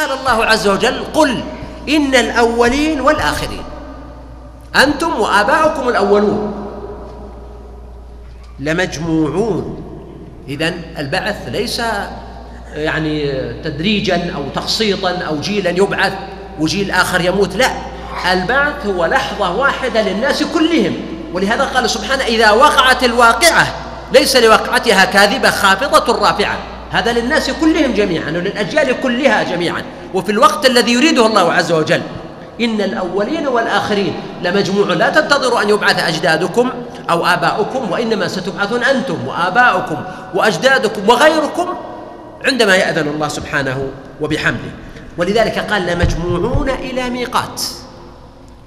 قال الله عز وجل قل إن الأولين والآخرين أنتم وآباؤكم الأولون لمجموعون. إذا البعث ليس يعني تدريجا أو تقسيطا أو جيلا يبعث وجيل آخر يموت لا. البعث هو لحظة واحدة للناس كلهم. ولهذا قال سبحانه إذا وقعت الواقعة ليس لوقعتها كاذبة خافضة رافعة. هذا للناس كلهم جميعا وللأجيال كلها جميعا. وفي الوقت الذي يريده الله عز وجل إن الأولين والآخرين لمجموع لا تنتظروا أن يبعث أجدادكم أو آباؤكم وإنما ستبعثون أنتم وآباؤكم وأجدادكم وغيركم عندما يأذن الله سبحانه وبحمده. ولذلك قال لمجموعون إلى ميقات.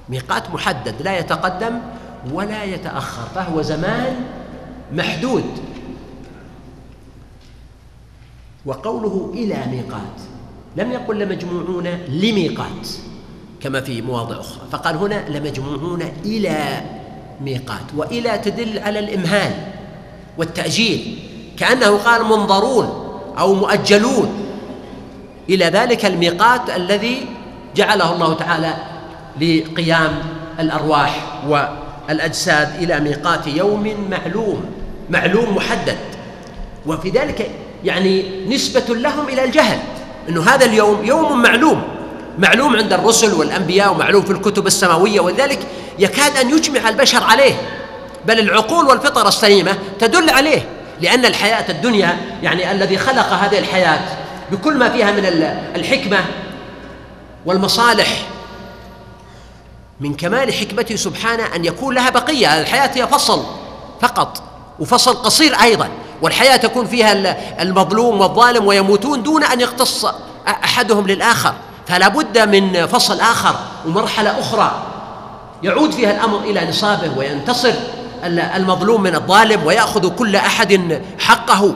ميقات محدد لا يتقدم ولا يتأخر. فهو زمان محدود. وقوله إلى ميقات. لم يقل لمجموعون لميقات كما في مواضع أخرى فقال هنا لمجموعون إلى ميقات. وإلى تدل على الإمهال والتأجيل كأنه قال منظرون أو مؤجلون. إلى ذلك الميقات الذي جعله الله تعالى لقيام الأرواح والأجساد إلى ميقات يوم معلوم معلوم محدد. وفي ذلك يعني نسبة لهم إلى الجهل أنه هذا اليوم يوم معلوم معلوم عند الرسل والأنبياء ومعلوم في الكتب السماوية ولذلك يكاد أن يجمع البشر عليه بل العقول والفطر السليمة تدل عليه لأن الحياة الدنيا يعني الذي خلق هذه الحياة بكل ما فيها من الحكمة والمصالح من كمال حكمته سبحانه أن يكون لها بقية الحياة هي فصل فقط وفصل قصير أيضا. والحياة تكون فيها المظلوم والظالم ويموتون دون أن يقتص أحدهم للآخر. فلا بد من فصل آخر ومرحلة أخرى. يعود فيها الأمر إلى نصابه وينتصر المظلوم من الظالم ويأخذ كل أحد حقه.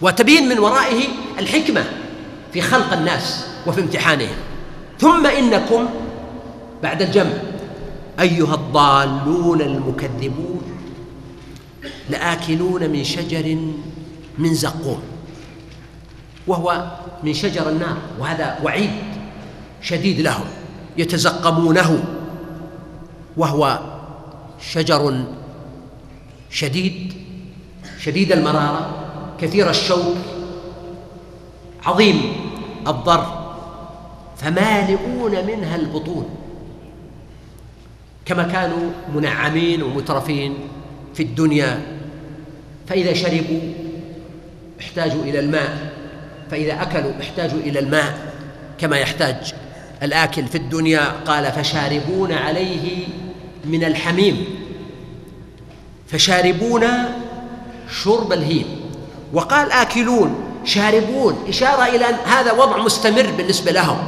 وتبين من ورائه الحكمة في خلق الناس وفي امتحانهم. ثم إنكم بعد الجمع أيها الضالون المكذبون. لآكلون من شجر من زقوم وهو من شجر النار وهذا وعيد شديد لهم يتزقمونه وهو شجر شديد شديد المرارة كثير الشوك عظيم الضر فمالئون منها البطون كما كانوا منعمين ومترفين. في الدنيا فإذا شربوا احتاجوا إلى الماء فإذا أكلوا احتاجوا إلى الماء كما يحتاج الآكل في الدنيا. قال فشاربون عليه من الحميم فشاربون شرب الهيم وقال آكلون شاربون. إشارة إلى أن هذا وضع مستمر بالنسبة لهم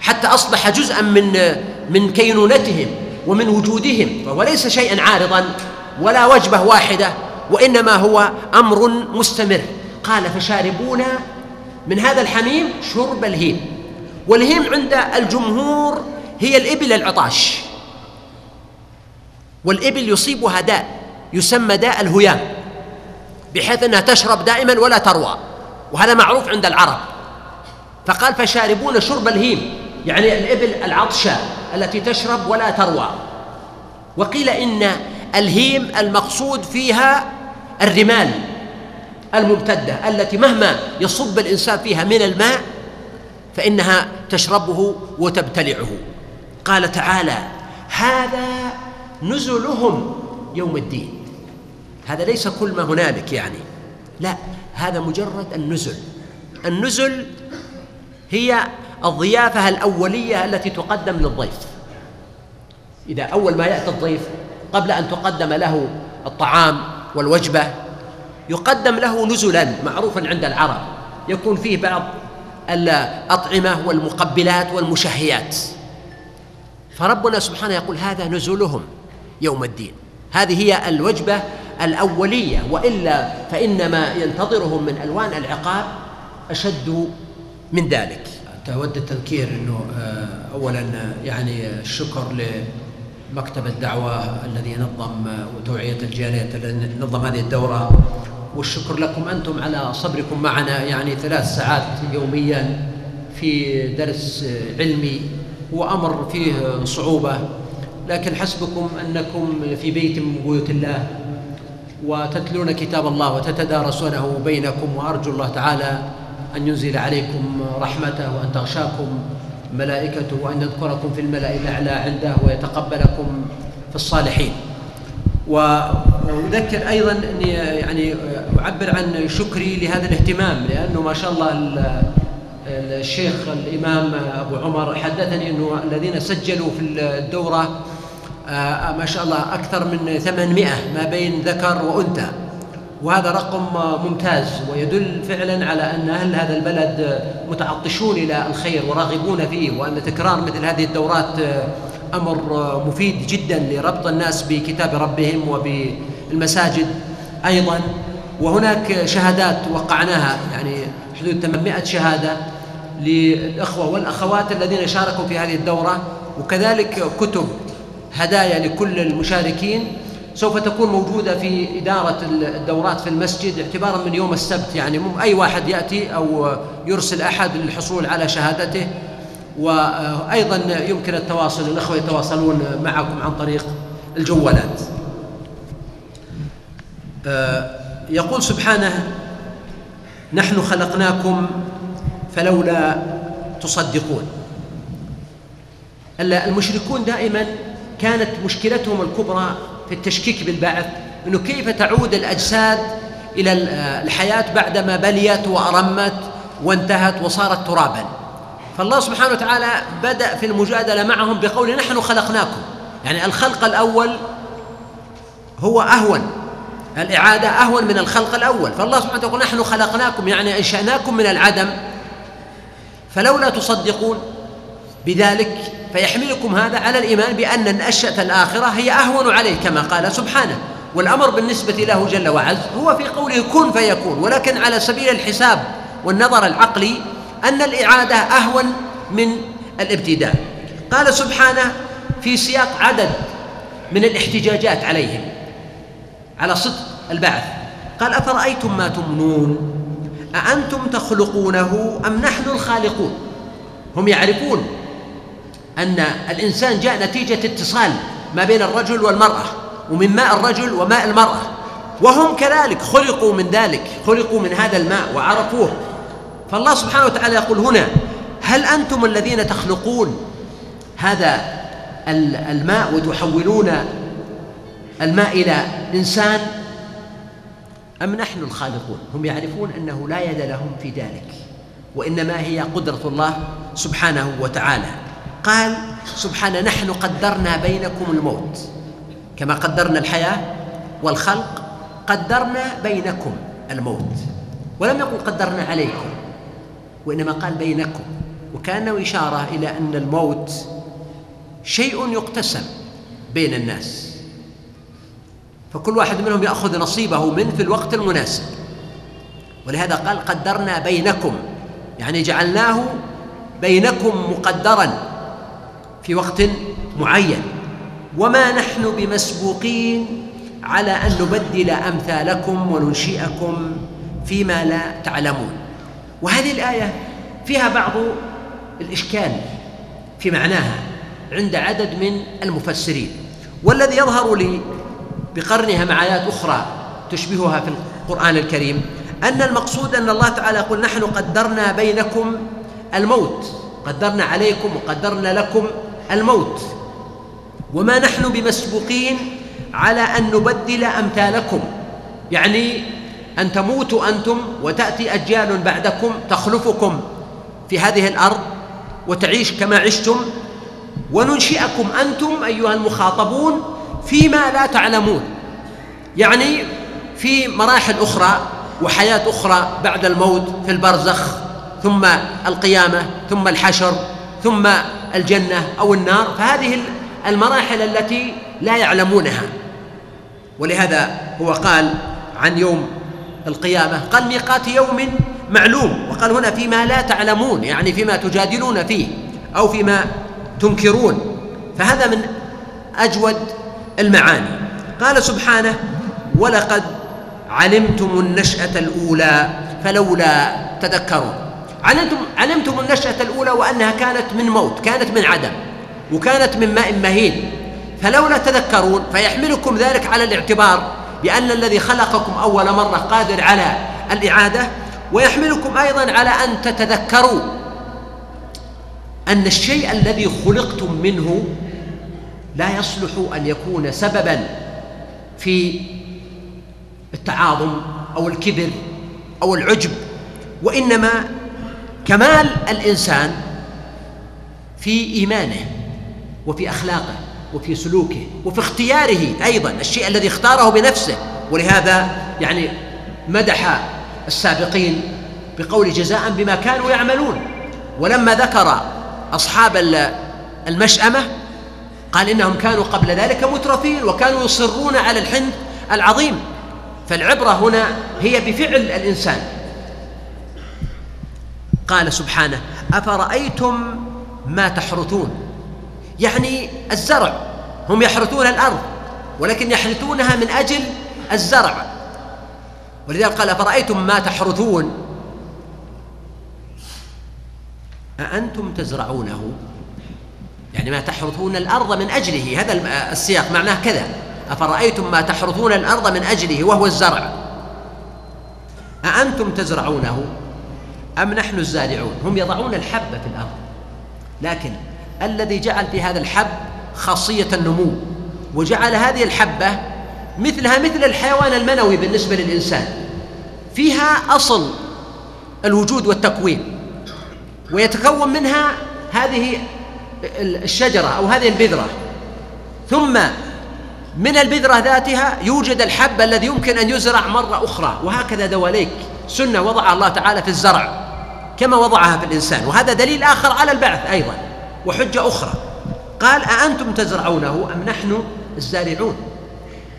حتى أصبح جزءا من من كينونتهم ومن وجودهم فهو ليس شيئا عارضا. ولا وجبة واحدة وإنما هو أمر مستمر. قال فشاربون من هذا الحميم شرب الهيم والهيم عند الجمهور هي الإبل العطاش والإبل يصيبها داء يسمى داء الهيام بحيث أنها تشرب دائما ولا تروى وهذا معروف عند العرب. فقال فشاربون شرب الهيم يعني الإبل العطشة التي تشرب ولا تروى. وقيل إن الهيم المقصود فيها الرمال الممتدة التي مهما يصب الإنسان فيها من الماء فإنها تشربه وتبتلعه. قال تعالى هذا نزلهم يوم الدين. هذا ليس كل ما هنالك يعني. لا هذا مجرد النزل. النزل هي الضيافة الأولية التي تقدم للضيف. إذا أول ما يأتي الضيف قبل أن تقدم له الطعام والوجبة يقدم له نزلا معروفا عند العرب يكون فيه بعض الأطعمة والمقبلات والمشهيات. فربنا سبحانه يقول هذا نزلهم يوم الدين. هذه هي الوجبة الأولية وإلا فإن ما ينتظرهم من ألوان العقاب أشد من ذلك. تود التذكير أنه آه، أولا يعني الشكر لمكتب الدعوة الذي نظم وتوعية الجالية الذي نظم هذه الدورة. والشكر لكم أنتم على صبركم معنا يعني ثلاث ساعات يوميا في درس علمي هو أمر فيه صعوبة. لكن حسبكم أنكم في بيت من بيوت الله وتتلون كتاب الله وتتدارسونه بينكم. وأرجو الله تعالى أن ينزل عليكم رحمته وأن تغشاكم. ملائكته وأن يذكركم في الملأ الأعلى عنده ويتقبلكم في الصالحين. وأذكر أيضا أني يعني أعبر عن شكري لهذا الاهتمام لأنه ما شاء الله الشيخ الإمام أبو عمر حدثني أنه الذين سجلوا في الدورة آه، ما شاء الله أكثر من 800 ما بين ذكر وأنثى. وهذا رقم ممتاز ويدل فعلا على أن أهل هذا البلد متعطشون إلى الخير وراغبون فيه وأن تكرار مثل هذه الدورات أمر مفيد جدا لربط الناس بكتاب ربهم وبالمساجد أيضا. وهناك شهادات وقعناها يعني حدود 800 شهادة للإخوة والأخوات الذين شاركوا في هذه الدورة وكذلك كتب هدايا لكل المشاركين سوف تكون موجودة في إدارة الدورات في المسجد اعتبارا من يوم السبت يعني أي واحد يأتي أو يرسل أحد للحصول على شهادته. وأيضا يمكن التواصل الأخوة يتواصلون معكم عن طريق الجوالات. آه، يقول سبحانه نحن خلقناكم فلولا تصدقون. المشركون دائما كانت مشكلتهم الكبرى في التشكيك بالبعث إنه كيف تعود الأجساد إلى الحياة بعدما بليت وأرمت وانتهت وصارت ترابا. فالله سبحانه وتعالى بدأ في المجادلة معهم بقول نحن خلقناكم. يعني الخلق الأول هو أهون. الإعادة أهون من الخلق الأول. فالله سبحانه وتعالى يقول نحن خلقناكم يعني أنشأناكم من العدم. فلولا تصدقون بذلك فيحملكم هذا على الإيمان بأن النشأة الآخرة هي أهون عليه كما قال سبحانه. والأمر بالنسبة له جل وعز هو في قوله كن فيكون ولكن على سبيل الحساب والنظر العقلي أن الإعادة أهون من الابتداء. قال سبحانه في سياق عدد من الاحتجاجات عليهم على صدق البعث. قال أفرأيتم ما تمنون؟ أأنتم تخلقونه أم نحن الخالقون؟ هم يعرفون أن الإنسان جاء نتيجة اتصال ما بين الرجل والمرأة ومن ماء الرجل وماء المرأة. وهم كذلك خلقوا من ذلك خلقوا من هذا الماء وعرفوه. فالله سبحانه وتعالى يقول هنا هل أنتم الذين تخلقون هذا الماء وتحولون الماء إلى إنسان؟ أم نحن الخالقون؟ هم يعرفون أنه لا يد لهم في ذلك وإنما هي قدرة الله سبحانه وتعالى. قال سبحانه نحن قدرنا بينكم الموت. كما قدرنا الحياة والخلق قدرنا بينكم الموت. ولم يقل قدرنا عليكم وإنما قال بينكم. وكأنه إشارة إلى أن الموت شيء يقتسم بين الناس. فكل واحد منهم يأخذ نصيبه منه في الوقت المناسب. ولهذا قال قدرنا بينكم يعني جعلناه بينكم مقدرا. في وقت معين. وما نحن بمسبوقين على أن نبدل أمثالكم وننشئكم فيما لا تعلمون. وهذه الآية فيها بعض الإشكال في معناها عند عدد من المفسرين. والذي يظهر لي بقرنها مع ايات أخرى تشبهها في القرآن الكريم أن المقصود أن الله تعالى يقول نحن قدرنا بينكم الموت قدرنا عليكم وقدرنا لكم الموت. وما نحن بمسبوقين على أن نبدل أمثالكم. يعني أن تموتوا أنتم وتأتي أجيال بعدكم تخلفكم في هذه الأرض وتعيش كما عشتم. وننشئكم أنتم أيها المخاطبون فيما لا تعلمون. يعني في مراحل أخرى وحياة أخرى بعد الموت في البرزخ ثم القيامة ثم الحشر ثم الجنة أو النار فهذه المراحل التي لا يعلمونها. ولهذا هو قال عن يوم القيامة قال ميقات يوم معلوم وقال هنا فيما لا تعلمون يعني فيما تجادلون فيه أو فيما تنكرون. فهذا من أجود المعاني. قال سبحانه ولقد علمتم النشأة الأولى فلولا تذكرون. علمتم علمتم النشأة الأولى وأنها كانت من موت كانت من عدم وكانت من ماء مهين. فلولا تذكرون فيحملكم ذلك على الاعتبار بأن الذي خلقكم أول مرة قادر على الإعادة ويحملكم أيضا على أن تتذكروا أن الشيء الذي خلقتم منه لا يصلح أن يكون سببا في التعاظم أو الكبر أو العجب وإنما كمال الإنسان في إيمانه وفي أخلاقه وفي سلوكه وفي اختياره أيضا الشيء الذي اختاره بنفسه. ولهذا يعني مدح السابقين بقول جزاء بما كانوا يعملون. ولما ذكر أصحاب المشأمة قال إنهم كانوا قبل ذلك مترفين وكانوا يصرون على الحنث العظيم. فالعبرة هنا هي بفعل الإنسان. قال سبحانه أفرأيتم ما تحرثون؟ يعني الزرع هم يحرثون الأرض ولكن يحرثونها من أجل الزرع. ولذلك قال أفرأيتم ما تحرثون؟ أأنتم تزرعونه؟ يعني ما تحرثون الأرض من أجله هذا السياق معناه كذا. أفرأيتم ما تحرثون الأرض من أجله وهو الزرع؟ أأنتم تزرعونه؟ أم نحن الزارعون؟ هم يضعون الحب في الأرض. لكن الذي جعل في هذا الحب خاصية النمو وجعل هذه الحبة مثلها مثل الحيوان المنوي بالنسبة للإنسان. فيها أصل الوجود والتكوين ويتكون منها هذه الشجرة أو هذه البذرة. ثم من البذرة ذاتها يوجد الحب الذي يمكن أن يزرع مرة أخرى وهكذا دواليك. سنة وضعها الله تعالى في الزرع. كما وضعها في الإنسان وهذا دليل آخر على البعث أيضا وحجة أخرى. قال أأنتم تزرعونه أم نحن الزارعون؟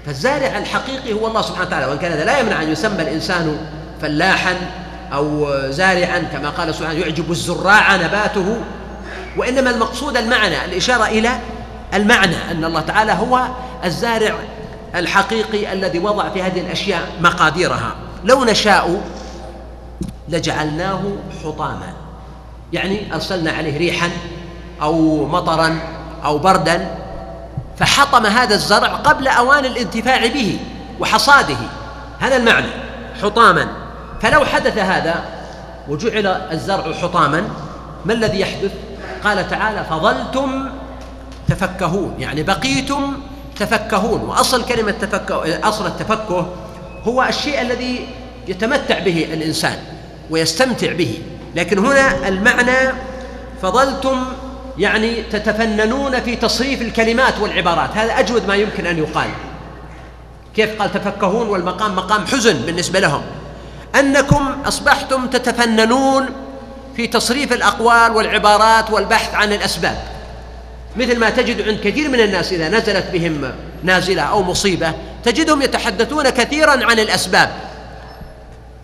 فالزارع الحقيقي هو الله سبحانه وتعالى وإن كان هذا لا يمنع أن يسمى الإنسان فلاحا أو زارعا كما قال سبحانه يعجب الزراع نباته. وإنما المقصود المعنى الإشارة إلى المعنى أن الله تعالى هو الزارع الحقيقي الذي وضع في هذه الأشياء مقاديرها. لو نشاء لجعلناه حطاما. يعني أرسلنا عليه ريحا أو مطرا أو بردا فحطم هذا الزرع قبل أوان الانتفاع به وحصاده. هذا المعنى حطاما. فلو حدث هذا وجعل الزرع حطاما ما الذي يحدث؟ قال تعالى فظلتم تفكهون. يعني بقيتم تفكهون. وأصل كلمة تفكه أصل التفكه هو الشيء الذي يتمتع به الإنسان. ويستمتع به. لكن هنا المعنى فظلتم يعني تتفننون في تصريف الكلمات والعبارات. هذا أجود ما يمكن أن يقال. كيف قال تفكهون والمقام مقام حزن بالنسبة لهم. أنكم أصبحتم تتفننون في تصريف الأقوال والعبارات والبحث عن الأسباب. مثل ما تجد عند كثير من الناس إذا نزلت بهم نازلة أو مصيبة تجدهم يتحدثون كثيرا عن الأسباب.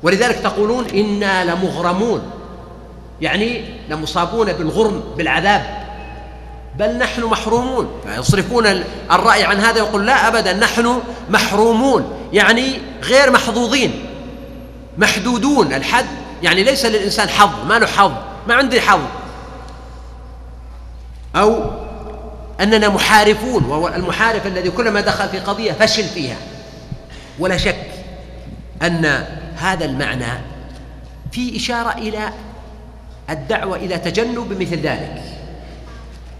ولذلك تقولون إنا لمغرمون. يعني لمصابون بالغرم بالعذاب. بل نحن محرومون. يصرفون الرأي عن هذا يقول لا أبدا نحن محرومون. يعني غير محظوظين محدودون. الحد يعني ليس للإنسان حظ ما له حظ ما عندي حظ. أو أننا محارفون وهو المحارف الذي كلما دخل في قضية فشل فيها. ولا شك أن هذا المعنى في إشارة إلى الدعوة إلى تجنب مثل ذلك.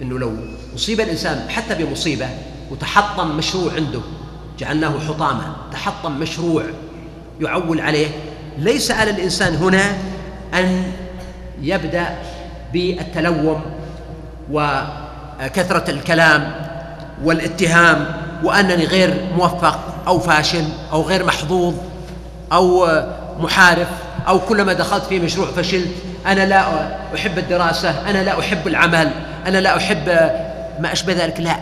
أنه لو أصيب الإنسان حتى بمصيبة وتحطم مشروع عنده جعلناه حطاما تحطم مشروع يعول عليه ليس على الإنسان هنا أن يبدأ بالتلوم وكثرة الكلام والاتهام وأنني غير موفق أو فاشل أو غير محظوظ. أو محارف أو كلما دخلت في مشروع فشلت أنا لا أحب الدراسة أنا لا أحب العمل أنا لا أحب ما أشبه ذلك لا.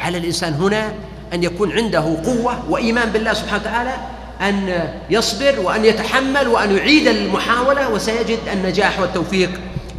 على الإنسان هنا أن يكون عنده قوة وإيمان بالله سبحانه وتعالى أن يصبر وأن يتحمل وأن يعيد المحاولة وسيجد النجاح والتوفيق.